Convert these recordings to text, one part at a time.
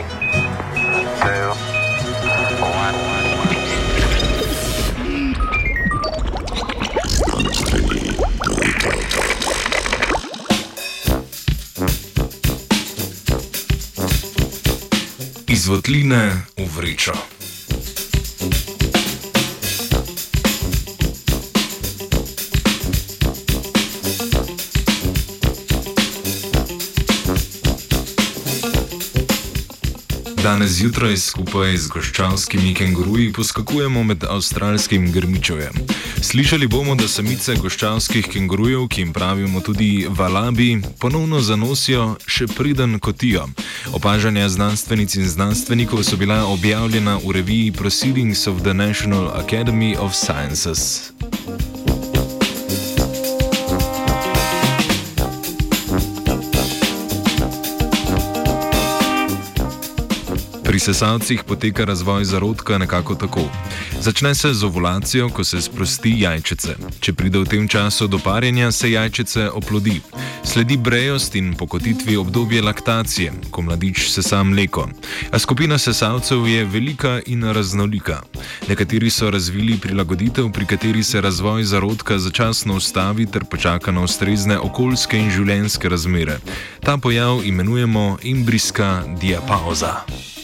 Three, two, one. Iz votline v vrečo. Danes zjutraj skupaj z goščanskimi kenguruji poskakujemo med avstralskim grmičevjem. Slišali bomo, da samice goščanskih kengurujev, ki jim pravimo tudi valabi, ponovno zanosijo še priden kotijo. Opažanja znanstvenic in znanstvenikov so bila objavljena v reviji Proceedings of the National Academy of Sciences. Sesalcih poteka razvoj zarodka nekako tako. Začne se z ovulacijo, ko se sprosti jajčice. Če pride v tem času do parjenja, se jajčice oplodi. Sledi brejost in pokotitvi obdobje laktacije, ko mladič sesa mleko. A skupina sesalcev je velika in raznolika. Nekateri so razvili prilagoditev, pri kateri se razvoj zarodka začasno ustavi ter počaka na ustrezne okoljske in življenjske razmere. Ta pojav imenujemo imbrijska diapauza.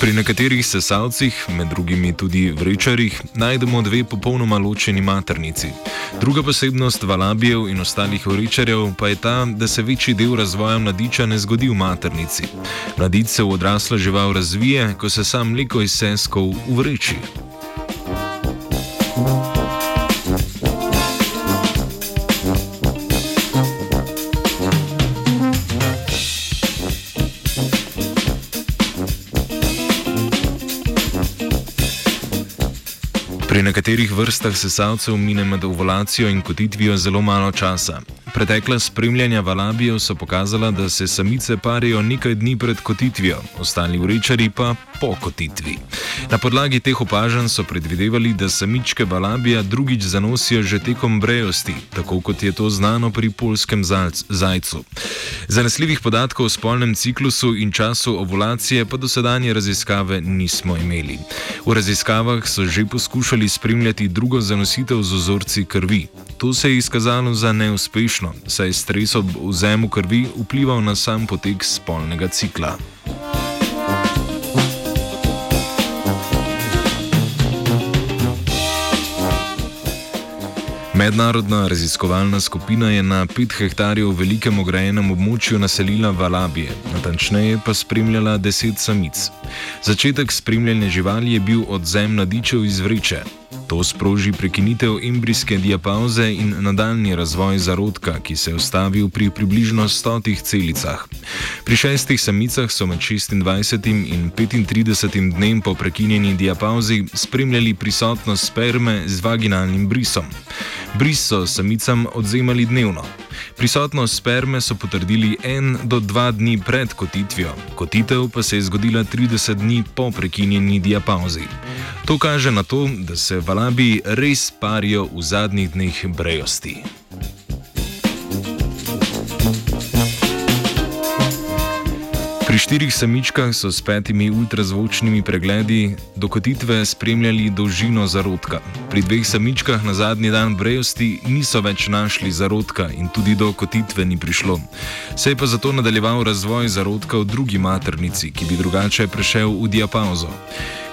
Pri nekaterih sesalcih, med drugimi tudi vrečarjih, najdemo dve popolnoma ločeni maternici. Druga posebnost valabijev in ostalih vrečarjev pa je ta, da se večji del razvoja mladiča ne zgodi v maternici. Mladič se v odrasla žival razvije, ko se sam mleko iz seskov uvreči. Pri nekaterih vrstah sesalcev mine med ovulacijo in kotitvijo zelo malo časa. Pretekla spremljanja valabijev so pokazala, da se samice parijo nekaj dni pred kotitvijo, ostali urečari pa po kotitvi. Na podlagi teh opažanj so predvidevali, da samičke valabija drugič zanosijo že tekom brejosti, tako kot je to znano pri polskem zajcu. Zanesljivih podatkov o spolnem ciklusu in času ovulacije pa dosedanje raziskave nismo imeli. V raziskavah so že poskušali spremljati drugo zanositev z ozorci krvi. To se je izkazalo za neuspešno, saj je stres ob vzemu krvi vplival na sam potek spolnega cikla. Mednarodna raziskovalna skupina je na 5 hektarjev velikem ograjenem območju naselila valabije, natančneje pa spremljala 10 samic. Začetek spremljanja živali je bil odzem mladičev iz vreče. To sproži prekinitev embrijske diapauze in nadaljni razvoj zarodka, ki se je ustavil pri približno stotih celicah. Pri šestih samicah so med 26 in 35 dnem po prekinjeni diapauzi spremljali prisotnost sperme z vaginalnim brisom. Bris so samicam odzemali dnevno. Prisotnost sperme so potrdili en do dva dni pred kotitvijo, kotitev pa se je zgodila 30 dni po prekinjeni diapauzi. To kaže na to, da se valabi res parijo v zadnjih dneh brejosti. Pri štirih samičkah so s petimi ultrazvočnimi pregledi dokotitve spremljali dolžino zarodka. Pri dveh samičkah na zadnji dan brejosti niso več našli zarodka in tudi do kotitve ni prišlo. Se je pa zato nadaljeval razvoj zarodka v drugi maternici, ki bi drugače prešel v diapauzo.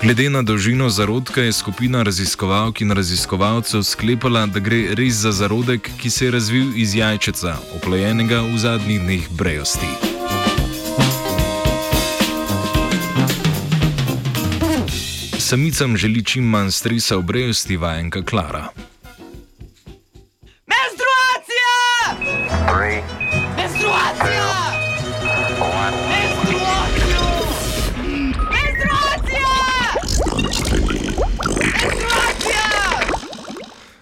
Glede na dolžino zarodka je skupina raziskovalk in raziskovalcev sklepala, da gre res za zarodek, ki se je razvil iz jajčeca, oplojenega v zadnjih dneh brejosti. Samicam želi čim manj stresa v brejosti vajenka Klara.